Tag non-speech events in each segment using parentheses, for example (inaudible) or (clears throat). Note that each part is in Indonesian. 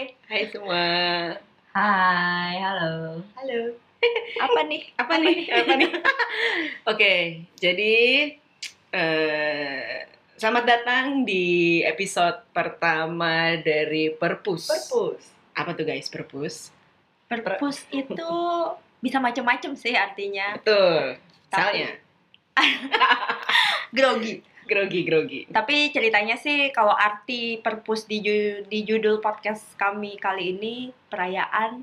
Hai. Hai semua. Hai, halo. Halo. (laughs) Apa nih? Apa nih? Apa nih? (laughs) Oke, jadi eh selamat datang di episode pertama dari Perpus. Perpus. Apa tuh guys, Perpus? Perpus itu bisa macam-macam sih artinya. Betul. Tapi- Misalnya, (laughs) Grogi. Grogi grogi. Tapi ceritanya sih kalau arti perpus di, ju- di judul podcast kami kali ini perayaan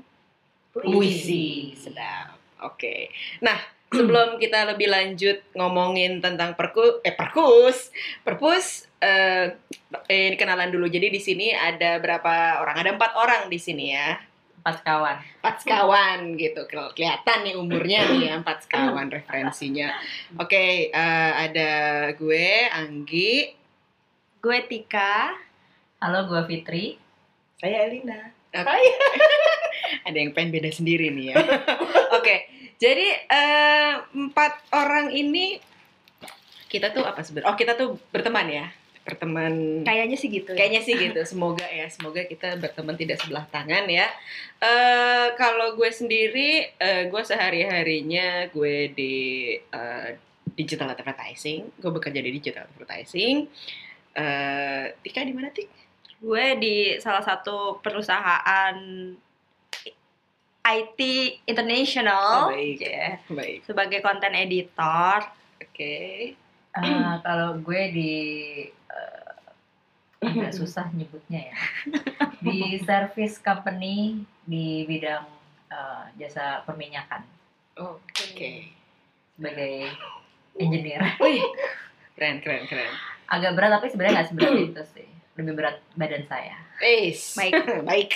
Puisi. Sedap. Oke. Nah, sebelum kita lebih lanjut ngomongin tentang perku eh perkus, perpus eh eh, kenalan dulu. Jadi di sini ada berapa orang? Ada empat orang di sini ya. Empat kawan. Empat sekawan gitu. Kel- Kelihatan nih umurnya nih ya, empat sekawan (laughs) referensinya. Oke, eh, ada gue Anggi. gue Tika. Halo, gue Fitri. Saya Elina. (laughs) ada yang pengen beda sendiri nih ya. Oke, jadi eh, empat orang ini kita tuh apa sebenarnya? Oh kita tuh berteman ya, berteman. Kayaknya sih gitu. ya. Kayaknya sih gitu. Semoga ya, semoga kita berteman tidak sebelah tangan ya. Eh kalau gue sendiri, eh, gue sehari harinya gue di eh, digital advertising. Gue bekerja di digital advertising. Eh Tika di mana Tik? Gue di salah satu perusahaan IT international Oh, baik. ya, Baik. sebagai konten editor. Oke. Eh, kalau gue di eh, agak (laughs) susah nyebutnya ya. Di service company di bidang eh, jasa perminyakan Oke. sebagai engineer. Wih, keren keren keren. Agak berat tapi sebenarnya nggak seberat (clears throat) itu sih. Lebih berat badan saya. Eis. Baik. (laughs) baik.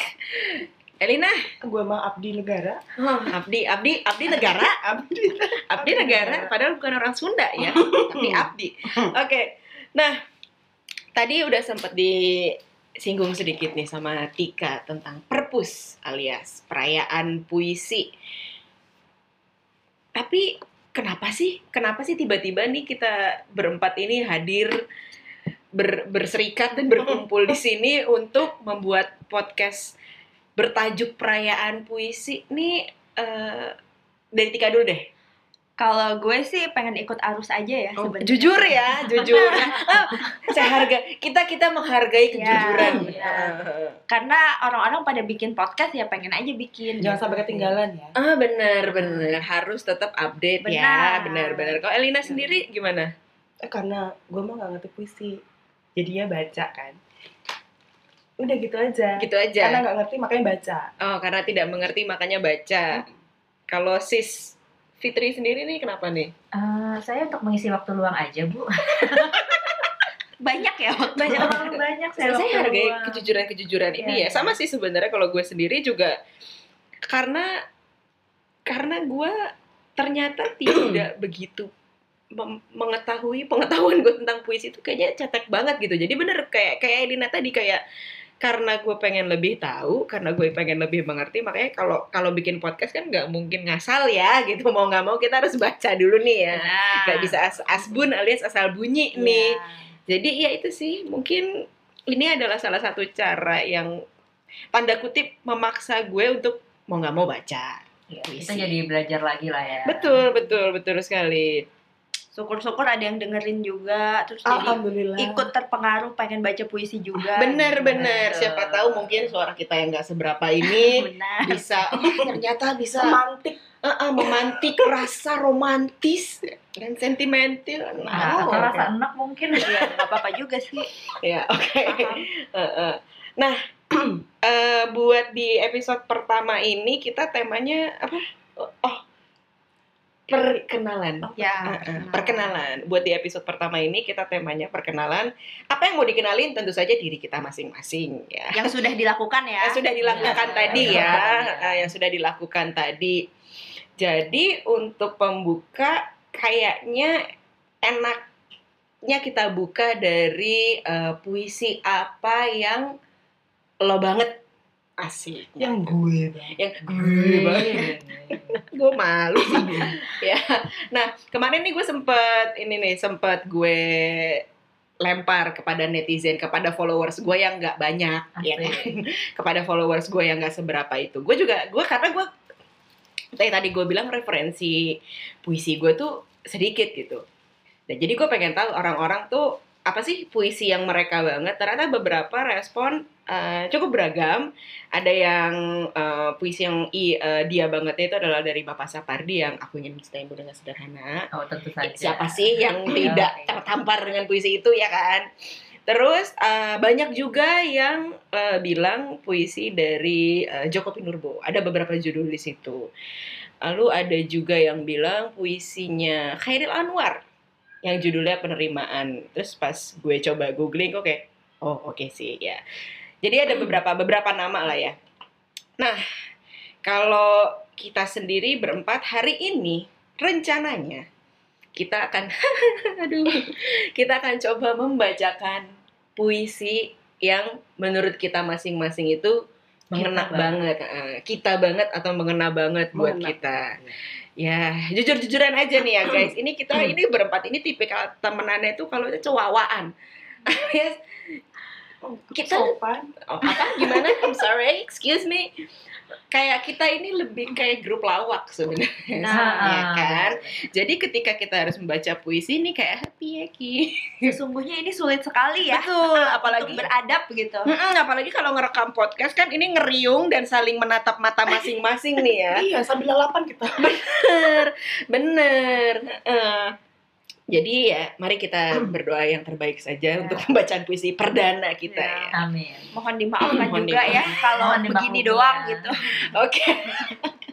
Elina, Gue mah Abdi Negara. oh, Abdi, Abdi, Abdi negara, (laughs) Abdi. Abdi negara, padahal bukan orang Sunda ya, tapi Abdi. Oke, nah tadi udah sempat disinggung sedikit nih sama Tika tentang perpus alias perayaan puisi. Tapi kenapa sih, kenapa sih tiba-tiba nih kita berempat ini hadir ber- berserikat dan berkumpul di sini (laughs) untuk membuat podcast bertajuk perayaan puisi nih eh, dari Tika dulu deh. Kalau gue sih pengen ikut arus aja ya Oh, sebenarnya. jujur ya, jujur. Ah, (laughs) saya harga kita kita menghargai Ya, kejujuran. iya. Karena orang-orang pada bikin podcast ya pengen aja bikin. Jangan gitu. sampai ketinggalan ya. Ah benar benar harus tetap update ya, Benar. benar benar. Kalau Elina sendiri gimana? Eh, karena gue mah gak ngerti puisi. Jadinya baca kan. Udah gitu aja. Gitu aja. Karena gak ngerti makanya baca. Oh karena tidak mengerti makanya baca. Kalau sis Fitri sendiri nih kenapa nih? Eh, saya untuk mengisi waktu luang aja, Bu. (laughs) Banyak ya waktu. Banyak terlalu banyak Saya, waktu hargai luang. kejujuran-kejujuran ini Iya, ya. Sama sih sebenarnya kalau gue sendiri juga karena karena gue ternyata (clears throat) tidak begitu mengetahui pengetahuan gue tentang puisi itu kayaknya cetek banget gitu. Jadi bener kayak kayak Elina tadi kayak karena gue pengen lebih tahu, karena gue pengen lebih mengerti, makanya kalau kalau bikin podcast kan nggak mungkin ngasal ya gitu. Mau nggak mau kita harus baca dulu nih ya. Nah. Nggak bisa as asbun alias asal bunyi Iya. nih. Jadi ya itu sih mungkin ini adalah salah satu cara yang tanda kutip memaksa gue untuk mau nggak mau baca. Puisi. kita jadi belajar lagi lah ya. Betul betul betul sekali. Syukur-syukur ada yang dengerin juga terus jadi ikut terpengaruh pengen baca puisi juga. Bener bener. Betul. Siapa tahu mungkin suara kita yang nggak seberapa ini (laughs) bisa oh, ternyata bisa Romantik. eh, eh, memantik rasa romantis dan sentimental. Nah, atau Nah, rasa enak mungkin. Iya, nggak apa-apa juga sih. ya oke. Eh, eh. Nah, (clears throat) eh, buat di episode pertama ini kita temanya apa? Oh, perkenalan. Ya. Eh, perkenalan. Buat di episode pertama ini kita temanya perkenalan. Apa yang mau dikenalin? Tentu saja diri kita masing-masing ya. Yang sudah dilakukan ya. Yang sudah dilakukan Iya, tadi iya. ya. Eh, yang sudah dilakukan tadi. Jadi untuk pembuka kayaknya enaknya kita buka dari eh, puisi apa yang lo banget asik. Yang gue yang gue banget. gue malu sih (laughs) ya nah kemarin nih gue sempet ini nih sempet gue lempar kepada netizen, kepada followers gue yang nggak banyak, ya kan? (laughs) kepada followers gue yang nggak seberapa itu. Gue juga, gue karena gue kayak tadi gue bilang referensi puisi gue tuh sedikit gitu. Dan jadi gue pengen tahu orang-orang tuh apa sih puisi yang mereka banget. Ternyata beberapa respon eh, cukup beragam. Ada yang eh, puisi yang i, eh, dia bangetnya itu adalah dari Bapak Sapardi yang aku ingin mencintaimu dengan sederhana. Oh tentu saja. Siapa sih yang (laughs) tidak tertampar dengan puisi itu ya kan? Terus eh, banyak juga yang eh, bilang puisi dari eh, Joko Pinurbo. Ada beberapa judul di situ. Lalu ada juga yang bilang puisinya Khairil Anwar yang judulnya penerimaan. Terus pas gue coba googling kok kayak oh oke sih ya. Jadi ada beberapa beberapa nama lah ya. Nah, kalau kita sendiri berempat hari ini rencananya kita akan (laughs) aduh kita akan coba membacakan puisi yang menurut kita masing-masing itu mengena banget, kita banget atau mengena banget buat Mengena. kita. Ya, jujur-jujuran aja nih ya guys. Ini kita (clears throat) ini berempat ini tipikal temenannya tuh kalau itu cowawaan. Alias (laughs) kita sopan oh, apa gimana? I'm sorry, excuse me. Kayak kita ini lebih kayak grup lawak sebenarnya, Nah, ya kan? Jadi ketika kita harus membaca puisi ini kayak happy ya Ki. Sesungguhnya ini sulit sekali ya. Betul, apalagi untuk beradab gitu. Mm-mm, apalagi kalau ngerekam podcast kan ini ngeriung dan saling menatap mata masing-masing nih ya. iya sambil lalapan kita Bener, bener. Heeh. Jadi ya, mari kita (clears throat) berdoa yang terbaik saja Ya. untuk pembacaan puisi perdana kita Ya. ya. Amin. Mohon (clears throat) dimaafkan Mohon juga ya kalau Mohon begini doang ya. gitu. (laughs) Oke. (laughs)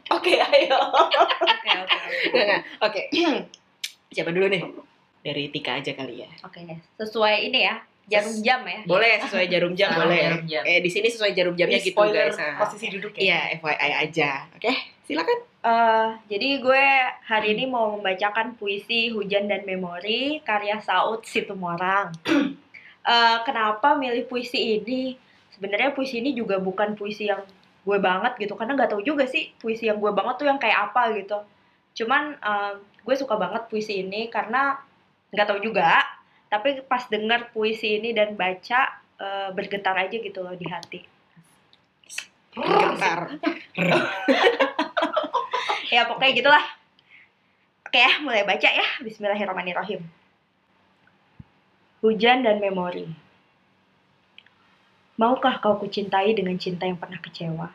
Oke, ayo. Oke, oke. Oke. (clears throat) Siapa dulu nih? Dari Tika aja kali ya. Oke, sesuai ini ya, jarum jam ya. Boleh sesuai jarum jam boleh. jarum jam. Eh di sini sesuai jarum jamnya Ini gitu guys. Nah. posisi duduk ya Iya, FYI aja. Oke, silakan. Eh, jadi gue hari ini mau membacakan puisi Hujan dan Memori karya Saud Situmorang. (clears throat) Eh, kenapa milih puisi ini? Sebenarnya puisi ini juga bukan puisi yang gue banget gitu, karena nggak tahu juga sih puisi yang gue banget tuh yang kayak apa gitu. Cuman eh, gue suka banget puisi ini karena nggak tahu juga, tapi pas denger puisi ini dan baca eh, bergetar aja gitu loh di hati. Getar. (laughs) ya pokoknya gitulah. Oke ya mulai baca ya. Bismillahirrahmanirrahim. Hujan dan memori. Maukah kau kucintai dengan cinta yang pernah kecewa?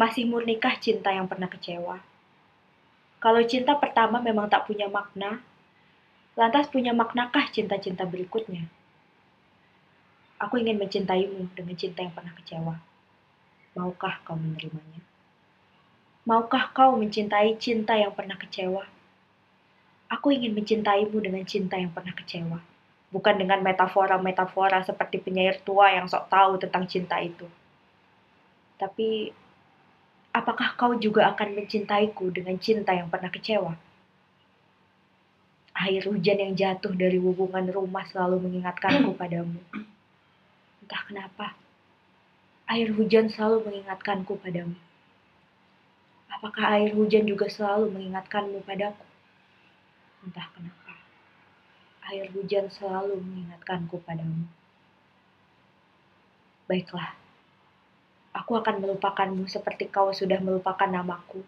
Masih murnikah cinta yang pernah kecewa? Kalau cinta pertama memang tak punya makna lantas punya maknakah cinta-cinta berikutnya? Aku ingin mencintaimu dengan cinta yang pernah kecewa maukah kau menerimanya Maukah kau mencintai cinta yang pernah kecewa? Aku ingin mencintaimu dengan cinta yang pernah kecewa, bukan dengan metafora-metafora seperti penyair tua yang sok tahu tentang cinta itu. Tapi, apakah kau juga akan mencintaiku dengan cinta yang pernah kecewa? Air hujan yang jatuh dari hubungan rumah selalu mengingatkanku padamu. Entah kenapa, air hujan selalu mengingatkanku padamu. Apakah air hujan juga selalu mengingatkanmu padaku? Entah kenapa. Air hujan selalu mengingatkanku padamu. Baiklah. Aku akan melupakanmu seperti kau sudah melupakan namaku.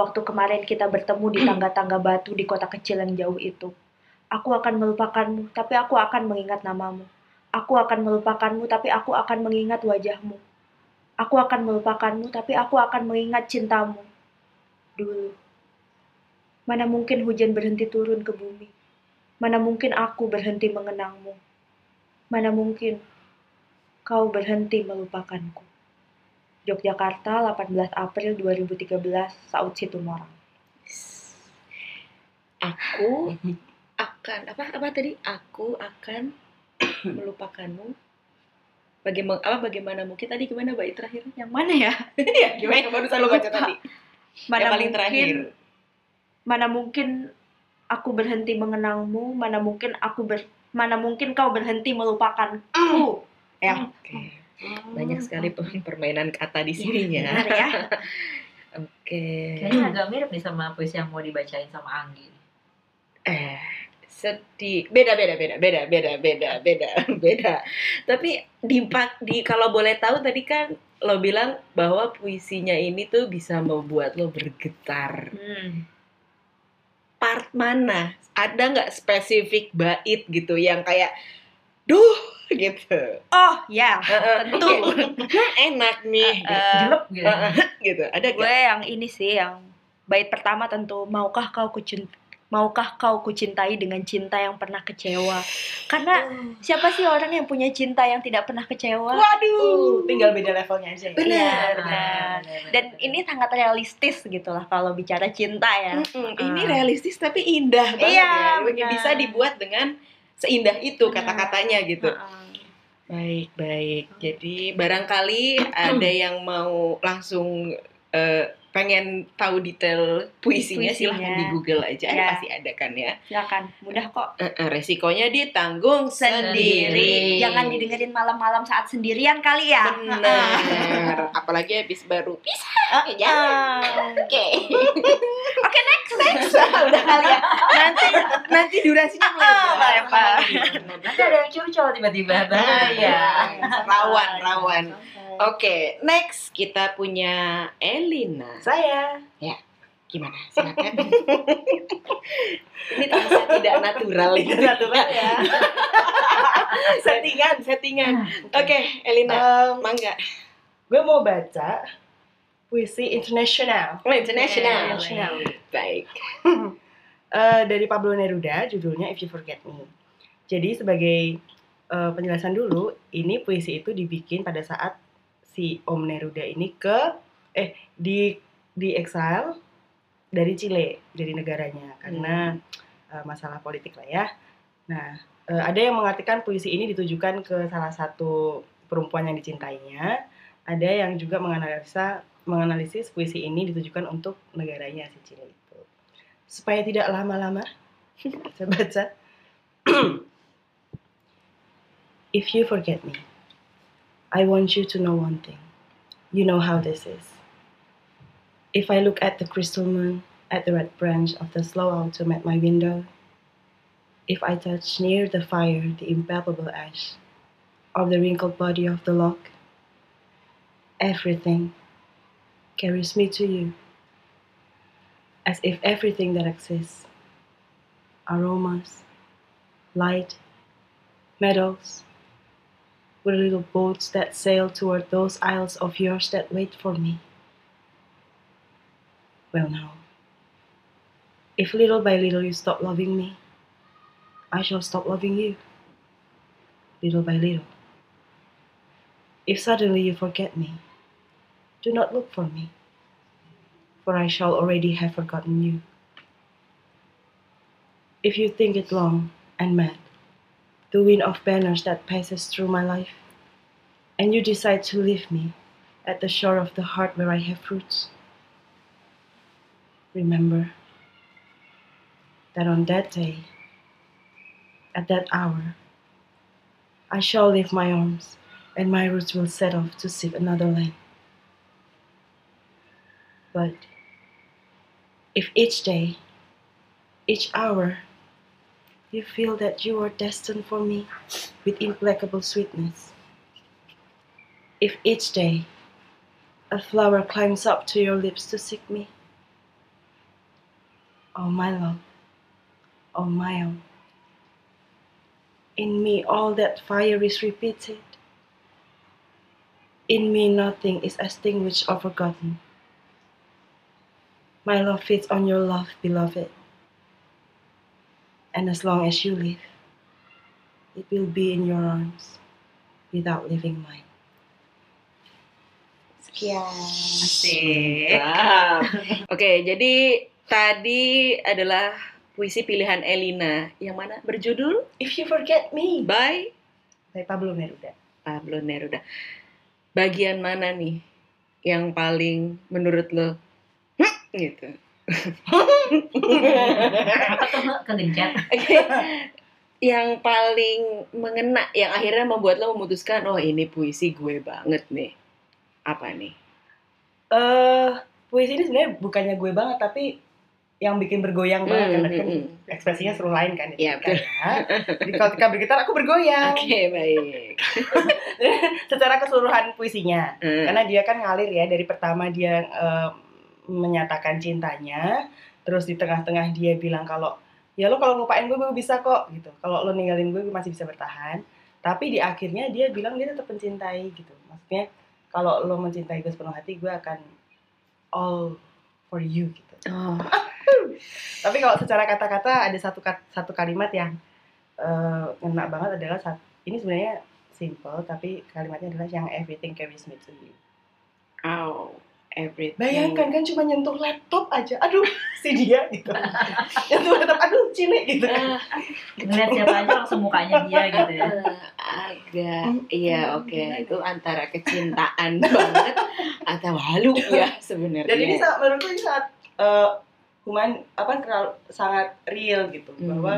Waktu kemarin kita bertemu di tangga-tangga batu di kota kecil yang jauh itu. Aku akan melupakanmu, tapi aku akan mengingat namamu. Aku akan melupakanmu, tapi aku akan mengingat wajahmu. Aku akan melupakanmu, tapi aku akan mengingat cintamu dulu. Mana mungkin hujan berhenti turun ke bumi? Mana mungkin aku berhenti mengenangmu? Mana mungkin kau berhenti melupakanku? Yogyakarta, 18 April 2013, Saud Situmorang. Aku (laughs) akan apa apa tadi? Aku akan (coughs) melupakanmu. Bagaimana apa bagaimana mungkin tadi gimana bait terakhir? Yang mana ya? (laughs) ya, gimana barusan lu baca Lupa. tadi? Mana yang paling mungkin, terakhir. Mana mungkin aku berhenti mengenangmu? Mana mungkin aku ber, mana mungkin kau berhenti melupakanku? Ya. Oke. Banyak sekali pe- permainan kata di sini ya. Benar ya. (laughs) Oke. Kayaknya agak mirip nih sama puisi yang mau dibacain sama Anggi. Eh, sedih. Beda beda beda beda beda beda beda (laughs) beda. Tapi di di kalau boleh tahu tadi kan lo bilang bahwa puisinya ini tuh bisa membuat lo bergetar. Hmm. part mana? Ada nggak spesifik bait gitu yang kayak duh gitu? Oh ya, Heeh, tentu. kayak, enak nih Eh, jelek gitu. Heeh, gitu. Ada gue gak? yang ini sih yang bait pertama tentu maukah kau kucin maukah kau kucintai dengan cinta yang pernah kecewa karena (sighs) siapa sih orang yang punya cinta yang tidak pernah kecewa Waduh, tinggal beda levelnya aja ya. Bener. Iya, Ah, benar. benar, dan benar. ini sangat realistis gitu lah kalau bicara cinta ya Mm-mm, Ah. ini realistis tapi indah banget Iya, ya benar. bisa dibuat dengan seindah itu Benar. kata-katanya gitu Heeh. baik baik jadi barangkali (clears throat) ada yang mau langsung eh, pengen tahu detail puisinya, Puisinya. silahkan di Google aja. Ya. pasti ada kan ya? Silakan. Mudah kok. Resikonya ditanggung sendiri. Sendiri. jangan didengerin malam-malam saat sendirian kali ya. Benar apalagi habis baru pisah. Ya jangan Ah. oke. (laughs) Oke next next. Udah kali ya. Nanti nanti durasinya melebar. Nanti ada yang curcol tiba-tiba. Bahaya. rawan rawan oke next kita punya Elina Saya. gimana silakan ini terasa tidak natural ini Natural ya. (laughs) settingan, settingan. oke Elina Em, mangga gue mau baca puisi internasional oh, international International. baik (laughs) Eh, dari Pablo Neruda, judulnya If You Forget Me. Jadi sebagai eh, penjelasan dulu, ini puisi itu dibikin pada saat si Om Neruda ini ke eh di di exile dari Chile, dari negaranya karena eh, masalah politik lah ya. Nah, eh, ada yang mengatakan puisi ini ditujukan ke salah satu perempuan yang dicintainya. Ada yang juga menganalisa menganalisis puisi ini ditujukan untuk negaranya si Chile itu. Supaya tidak lama-lama, (laughs) saya baca. (clears throat) If you forget me, I want you to know one thing. You know how this is. If I look at the crystal moon, at the red branch of the slow autumn at my window, if I touch near the fire the impalpable ash of the wrinkled body of the log, everything carries me to you, as if everything that exists aromas, light, metals, were little boats that sail toward those isles of yours that wait for me. Well, now, if little by little you stop loving me, I shall stop loving you. Little by little. If suddenly you forget me, do not look for me, for I shall already have forgotten you. If you think it long and mad, the wind of banners that passes through my life, and you decide to leave me at the shore of the heart where I have roots, remember that on that day, at that hour, I shall leave my arms and my roots will set off to seek another land. But if each day, each hour, you feel that you are destined for me with implacable sweetness, if each day a flower climbs up to your lips to seek me, oh my love, oh my own, in me all that fire is repeated. In me nothing is extinguished or forgotten. My love feeds on your love, beloved. And as long as you live, it will be in your arms without leaving mine. sekian Asik. Wow. (laughs) Oke, jadi tadi adalah puisi pilihan Elina yang mana berjudul If you forget me, by by Pablo Neruda. Pablo Neruda. Bagian mana nih yang paling menurut lo "Hmm," gitu? Mbak? kegencet? yang paling mengena, yang akhirnya membuat lo memutuskan, oh ini puisi gue banget nih. Apa nih? Eh, puisi ini sebenarnya bukannya gue banget, tapi yang bikin bergoyang banget kan, Hmm, Tadi kan hmm, ekspresinya suruh lain kan Iya, ya. Jadi kalau Tika bergitar aku bergoyang Oke, baik. (laughs) secara keseluruhan puisinya Hmm. karena dia kan ngalir ya dari pertama dia eh, menyatakan cintanya terus di tengah-tengah dia bilang kalau ya lo kalau ngelupain gue gue bisa kok gitu. Kalau lo ninggalin gue gue masih bisa bertahan. Tapi di akhirnya dia bilang dia tetap mencintai gitu. Maksudnya kalau lo mencintai gue sepenuh hati gue akan all for you gitu. Oh, (laughs) tapi kalau secara kata-kata ada satu satu kalimat yang eh, ngena banget adalah saat ini sebenarnya simple tapi kalimatnya adalah yang everything carries me to you. Oh, everything. Bayangkan kan cuma nyentuh laptop aja, aduh si dia gitu. (laughs) nyentuh laptop, aduh cine gitu. Ah, Ngeliat siapa aja langsung mukanya dia gitu ya. eh, agak, iya oke, itu antara kecintaan (laughs) banget atau halu ya sebenarnya. Dan ini sangat, menurutku ini sangat eh, human apa sangat real gitu Hmm. bahwa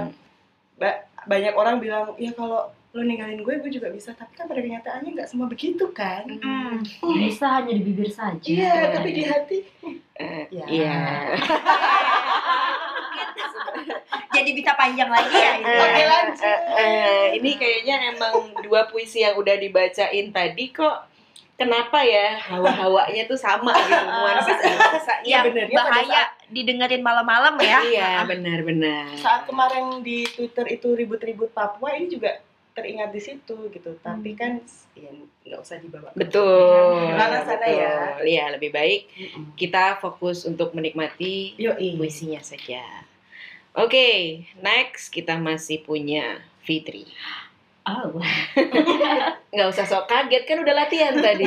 ba- banyak orang bilang ya kalau lo ninggalin gue gue juga bisa tapi kan pada kenyataannya nggak semua begitu kan Hmm, Bisa hanya di bibir saja. iya tapi di hati eh, Ya. iya. (laughs) Jadi bisa panjang lagi ya ini. Oke, Eh, lanjut. eh, eh, ini kayaknya emang dua puisi yang udah dibacain tadi kok kenapa ya hawa-hawanya tuh sama gitu nuansa. Ya, Sebenarnya pada bahaya didengerin malam-malam ya. Iya benar-benar. saat kemarin di Twitter itu ribut-ribut Papua ini juga teringat di situ gitu tapi kan ya nggak usah dibawa ke- Betul. Ranah sana ya. Iya lebih baik kita fokus untuk menikmati Yoi. puisinya saja. Oke, next kita masih punya Fitri. Oh, (laughs) Nggak usah sok kaget kan udah latihan tadi.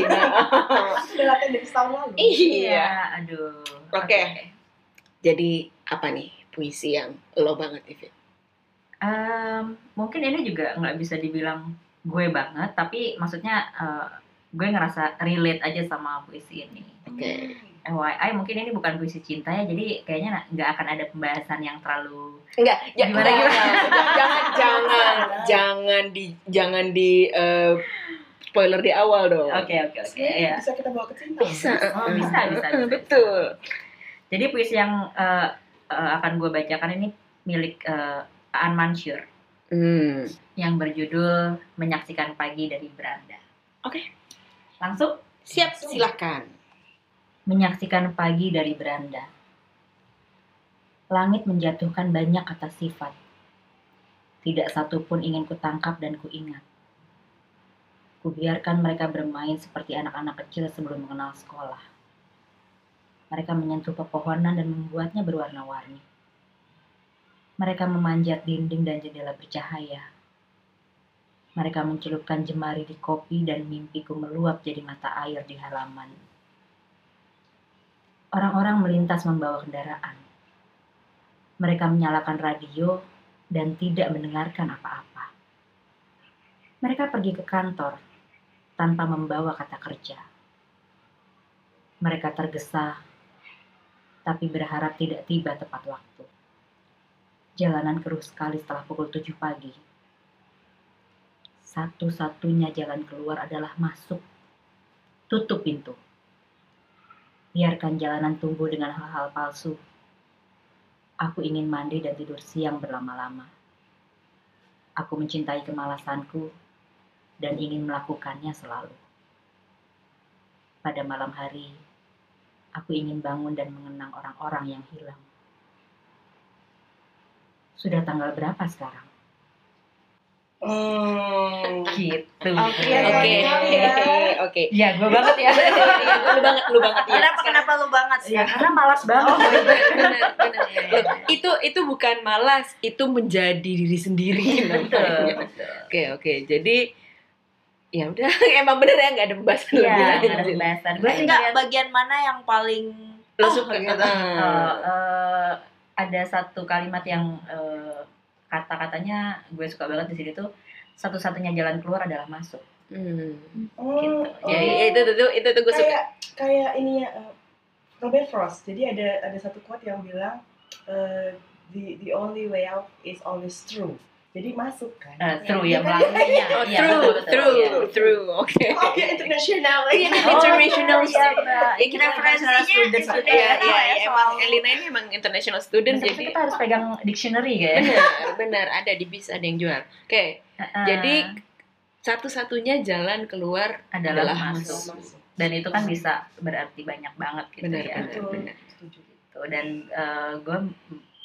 (laughs) Udah latihan dari tahun lalu. iya. aduh. Oke. Jadi apa nih puisi yang lo banget Ivy? Em, mungkin ini juga nggak bisa dibilang gue banget, tapi maksudnya eh, gue ngerasa relate aja sama puisi ini. Oke. FYI mungkin ini bukan puisi cinta ya, jadi kayaknya nggak akan ada pembahasan yang terlalu Enggak, ya, Gimana, enggak, gimana? jangan (laughs) jangan jangan di jangan di eh, spoiler di awal dong. oke oke oke Sebenarnya ya. bisa kita bawa ke cinta. Bisa. Oh, bisa, bisa, (laughs) bisa. Betul. Jadi puisi yang eh, eh, akan gue bacakan ini milik eh, Aan Mansur Hmm. yang berjudul Menyaksikan Pagi dari Beranda. Oke. Langsung Siap, silakan. menyaksikan pagi dari beranda. Langit menjatuhkan banyak kata sifat. Tidak satu pun ingin kutangkap dan kuingat. Kubiarkan mereka bermain seperti anak-anak kecil sebelum mengenal sekolah. Mereka menyentuh pepohonan dan membuatnya berwarna-warni. Mereka memanjat dinding dan jendela bercahaya. Mereka mencelupkan jemari di kopi dan mimpiku meluap jadi mata air di halaman. Orang-orang melintas membawa kendaraan. Mereka menyalakan radio dan tidak mendengarkan apa-apa. Mereka pergi ke kantor tanpa membawa kata kerja. Mereka tergesa, tapi berharap tidak tiba tepat waktu. Jalanan keruh sekali setelah pukul 7 pagi. Satu-satunya jalan keluar adalah masuk. Tutup pintu. Biarkan jalanan tumbuh dengan hal-hal palsu. Aku ingin mandi dan tidur siang berlama-lama. Aku mencintai kemalasanku dan ingin melakukannya selalu. Pada malam hari, aku ingin bangun dan mengenang orang-orang yang hilang. Sudah tanggal berapa sekarang? Hmm. Gitu. Oke, Oke. ya. Oke. Ya, gue banget ya. (laughs) Lu banget, lu banget ya. Kenapa kenapa lu banget sih? Ya, karena malas banget. Benar, benar. Loh, itu itu bukan malas, itu menjadi diri sendiri. Betul. namanya. Oke, oke. Jadi ya udah (laughs) emang bener ya nggak ada pembahasan Iya, lebih nggak ada lanjut. pembahasan. Gue Enggak, bagian mana yang paling Lo Oh, suka gitu. Ah. eh, eh, ada satu kalimat yang eh, kata-katanya gue suka banget di sini tuh satu-satunya jalan keluar adalah masuk. Hmm. Oh, Gitu. Oh. ya, itu itu itu, itu gue suka. kayak kayak ini ya eh, Robert Frost. Jadi ada ada satu quote yang bilang eh, the the only way out is always true. Jadi masuk kan. Eh, true Iya ya kan? melakukannya. Oh, Iya, true, betul, betul, true, iya. true. Oke. Oh, ya internasional lagi. Iya, international iya, student. Mbak. Ya, kita Referensinya student. sudah Iya, iya, ya iya. soal- Emang Elina ini emang international student, jadi kita harus pegang dictionary kan. benar, benar ada di bis ada yang jual. Oke, jadi satu-satunya jalan keluar adalah adalah masuk. masuk. Dan itu kan bisa berarti banyak banget gitu Benar, ya. benar, benar. Setuju. Gitu. Dan gue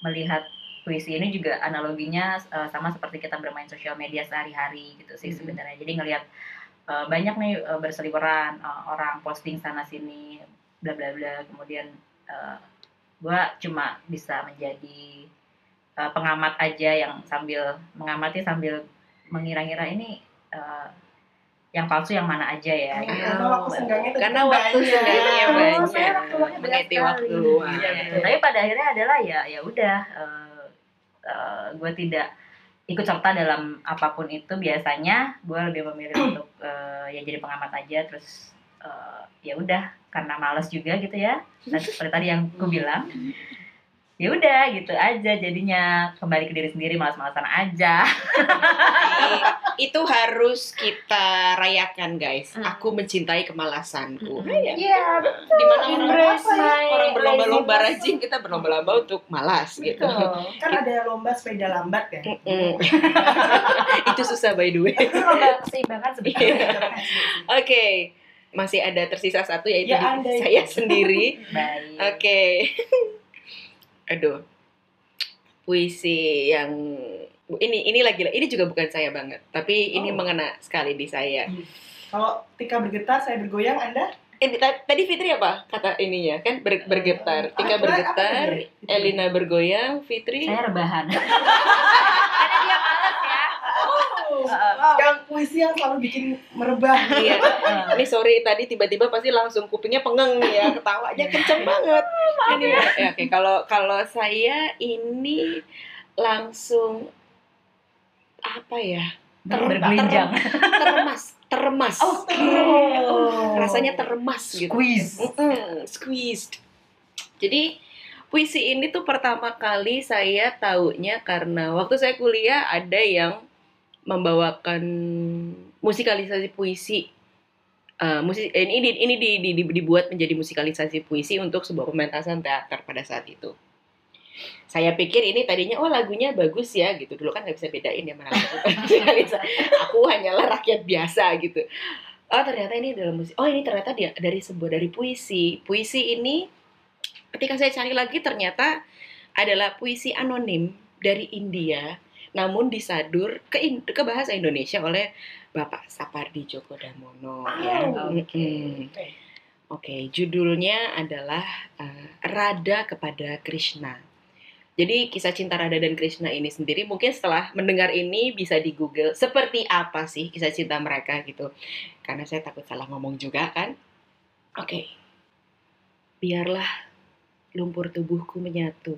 melihat puisi ini juga analoginya eh, sama seperti kita bermain sosial media sehari-hari gitu sih Mhm. sebenarnya. Jadi ngelihat eh, banyak nih eh, berseliweran eh, orang posting sana sini bla bla bla. Kemudian gue cuma bisa menjadi eh, pengamat aja yang sambil mengamati sambil mengira-ngira ini eh, yang palsu yang mana aja ya. Oh, gitu. Karena waktu senggangnya tuh Karena waktu banyak. senggangnya Oh, banyak. saya waktu luangnya banyak sekali. waktu luang. Iya, betul. Tapi pada akhirnya adalah ya ya udah gue tidak ikut serta dalam apa pun itu. Biasanya gue lebih memilih (clears throat) untuk eh, ya jadi pengamat aja terus eh, ya udah karena males juga gitu ya. (laughs) Seperti tadi yang ku bilang ya udah gitu aja jadinya kembali ke diri sendiri malas-malasan aja itu harus kita rayakan guys. Hmm. Aku mencintai kemalasanku. Hmm. Iya. Iya, Di mana orang, orang berlomba-lomba rajin, kita berlomba-lomba untuk malas gitu. Kan ada lomba sepeda lambat kan. Mm. (laughs) itu susah by the way. itu lomba keseimbangan Iya. sebenarnya. Oke, masih ada tersisa satu yaitu Ya, saya sendiri. Oke. (laughs) Aduh. Puisi yang ini ini lagi ini juga bukan saya banget, tapi ini Oh. mengena sekali di saya. Kalau Tika bergetar, saya bergoyang, Anda? Ini ta- tadi Fitri apa kata ininya kan ber- bergetar. Tika bergetar? Elina bergoyang, Fitri. saya rebahan (laughs) Karena dia males ya. Oh, yang puisi yang selalu bikin merebah. (laughs) Iya. Ini sorry tadi tiba-tiba pasti langsung kupingnya pengeng nih ya, ketawanya kenceng banget. (laughs) Ini ya, oke kalau kalau saya ini langsung apa ya? Ter- bergelinjang Termas, termas. Oke. Rasanya termas gitu. squeeze Mm-mm, squeezed. Jadi puisi ini tuh pertama kali saya taunya karena waktu saya kuliah ada yang membawakan musikalisasi puisi. Eh, musik eh, ini ini di- di- di- dibuat menjadi musikalisasi puisi untuk sebuah pementasan teater pada saat itu. Saya pikir ini tadinya oh lagunya bagus ya gitu. Dulu kan nggak bisa bedain ya mana lagu. (laughs) Aku hanyalah rakyat biasa gitu. Oh ternyata ini adalah musik. Oh ini ternyata dia dari sebuah dari puisi. Puisi ini ketika saya cari lagi ternyata adalah puisi anonim dari India, namun disadur ke In- ke bahasa Indonesia oleh Bapak Sapardi Djoko Damono. ya. Oh, oke. Mm-mm. Oke, judulnya adalah eh, Rada kepada Krishna. Jadi kisah cinta Radha dan Krishna ini sendiri mungkin setelah mendengar ini bisa di Google seperti apa sih kisah cinta mereka gitu. Karena saya takut salah ngomong juga kan. Oke. Biarlah lumpur tubuhku menyatu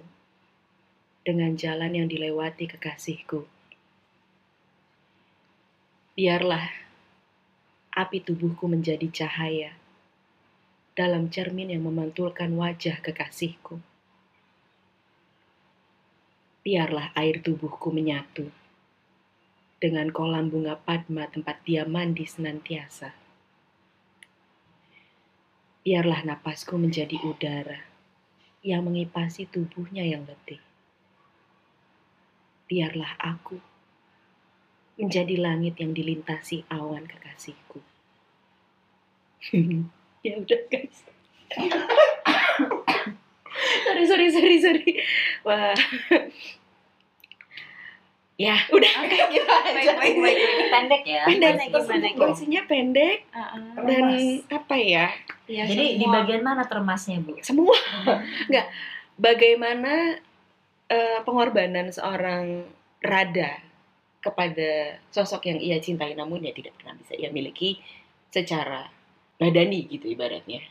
dengan jalan yang dilewati kekasihku. Biarlah api tubuhku menjadi cahaya dalam cermin yang memantulkan wajah kekasihku. Biarlah air tubuhku menyatu dengan kolam bunga padma tempat dia mandi senantiasa. Biarlah napasku menjadi udara yang mengipasi tubuhnya yang letih. Biarlah aku menjadi langit yang dilintasi awan kekasihku. (laughs) ya udah guys. (coughs) sorry sorry sorry sorry. Wah. ya udah kayak gitu aja. Baik, baik, baik. pendek ya Pendek, Gimana, gimana, pendek Heeh. dan Remas. apa ya? Ya, jadi di semua- bagian mana termasnya bu Semua nggak bagaimana eh, pengorbanan seorang Rada kepada sosok yang ia cintai. Namun ya tidak pernah bisa ia miliki secara badani gitu ibaratnya.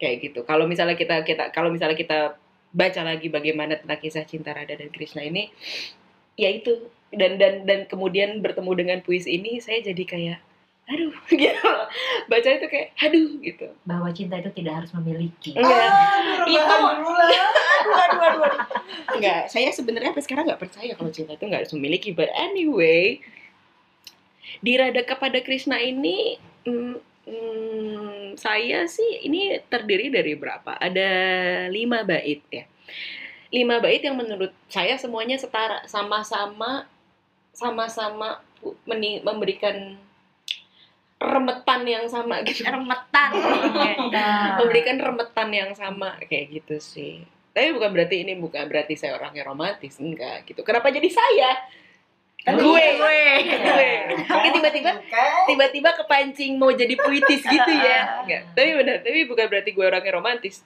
Kayak gitu. Kalau misalnya kita kita kalau misalnya kita baca lagi bagaimana tentang kisah cinta Radha dan Krishna ini ya itu. Dan dan dan kemudian bertemu dengan puisi ini saya jadi kayak aduh (laughs) gitu. Baca itu kayak aduh gitu. Bahwa cinta itu tidak harus memiliki. enggak. Ah, Itu- aduh aduh aduh, aduh. enggak saya sebenarnya sampai sekarang nggak percaya kalau cinta itu nggak harus memiliki. But anyway di Rada kepada Krishna ini mm, mm, saya sih ini terdiri dari berapa? Ada lima bait ya. Lima bait yang menurut saya semuanya setara sama-sama sama-sama memberikan remetan yang sama gitu remetan Nah, memberikan remetan yang sama kayak gitu sih. Tapi bukan berarti ini bukan berarti saya orangnya romantis enggak gitu. Kenapa jadi saya? Kan gue, iya, gue, gue. Oke tiba-tiba Kan? tiba-tiba kepancing mau jadi puitis gitu ya. Enggak. Tapi benar, tapi bukan berarti gue orangnya romantis.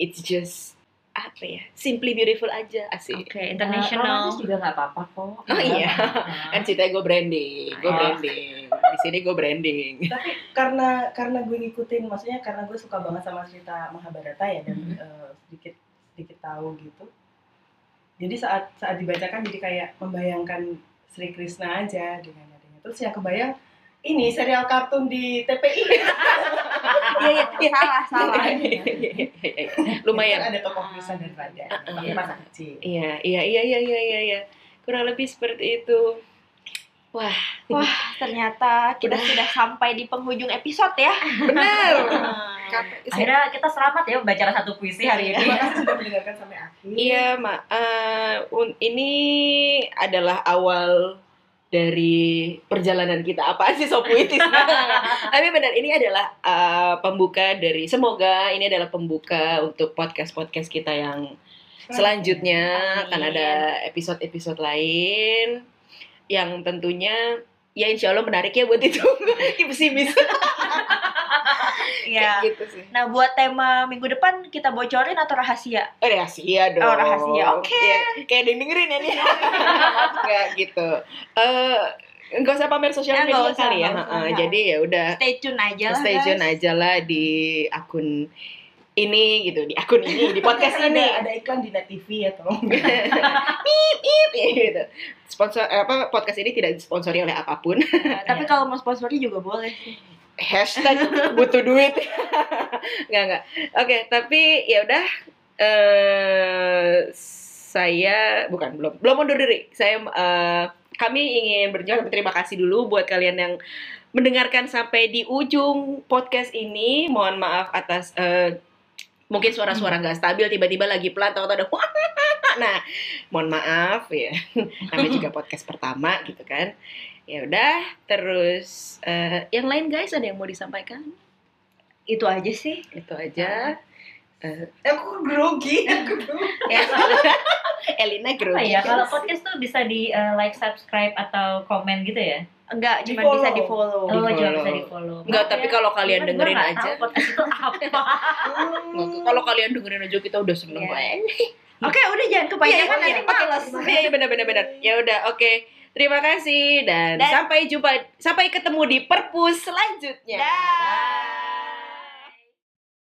It's just apa ya? Simply beautiful aja asik. oke romantis international juga nggak apa-apa kok. Oh iya. Nah. Kan ceritanya gue branding, gue branding. Di sini gue branding. Tapi karena karena gue ngikutin, maksudnya karena gue suka banget sama cerita Mahabharata ya dan Mhm. eh, sedikit sedikit tahu gitu. Jadi saat saat dibacakan jadi kayak membayangkan Sri Krishna aja dengan adanya. Terus yang kebayang ini serial kartun di TPI. (laughs) Iya, iya, salah salah Lumayan. Kan ada tokoh Krishna dan. Tapi Iya. masa kecil. Iya, iya, iya, iya, iya, iya, iya. Kurang lebih seperti itu. Wah, wah ternyata kita Udah. sudah sampai di penghujung episode ya benar. (laughs) Akhirnya kita selamat ya membaca satu puisi hari ini. Terima kasih sudah mendengarkan sampai akhir. Iya, Ma. Eh, un- ini adalah awal dari perjalanan kita. Apa sih so puitis? (laughs) Tapi benar, ini adalah eh, pembuka dari semoga ini adalah pembuka untuk podcast-podcast kita yang selanjutnya Amin. akan ada episode-episode lain yang tentunya ya insya Allah menarik ya buat ditunggu (laughs) pesimis. (laughs) Ya gitu sih. Nah buat tema minggu depan kita bocorin atau rahasia? Oh, rahasia dong. Oh, rahasia. Oke. Ya, kayak dengerin ya nih. (laughs) Nggak gitu. Eh nggak usah pamer sosial Ya, media kali ya. usah. Heeh, jadi ya udah. Stay tune aja lah stay tune guys. aja lah di akun ini gitu di akun ini di podcast ini ada ada iklan di Net TV ya tolong. (laughs) gitu. Sponsor eh, apa podcast ini tidak disponsori oleh apa pun. Nah, tapi kalau mau sponsori juga boleh sih Hashtag butuh duit. (laughs) nggak nggak. Oke, tapi ya udah. Eh saya bukan belum belum mundur diri. Saya eh, kami ingin berjuang berterima kasih dulu buat kalian yang mendengarkan sampai di ujung podcast ini. Mohon maaf atas eh, mungkin suara-suara nggak stabil tiba-tiba lagi pelan atau ada nah mohon maaf ya. (laughs) Namanya juga podcast pertama gitu kan. Ya udah terus eh, yang lain guys ada yang mau disampaikan? Itu aja sih. Itu aja. Eh, Aku grogi. (laughs) Aku grogi. ya. (laughs) Elina grogi ya kalau podcast tuh bisa di uh, like, subscribe atau komen gitu ya? Enggak cuma bisa di follow Oh, Di-follow. cuma bisa di follow. Enggak, tapi kalau kalian dengerin aja. podcast itu apa? (laughs) Kalau kalian dengerin aja kita udah seneng Iya. banget (laughs) oke udah jangan kebanyakan Iya, nanti iya. males Iya, iya benar benar benar. Ya udah, oke. Terima kasih dan, Dan- sampai jumpa sampai ketemu di perpus selanjutnya. Dah.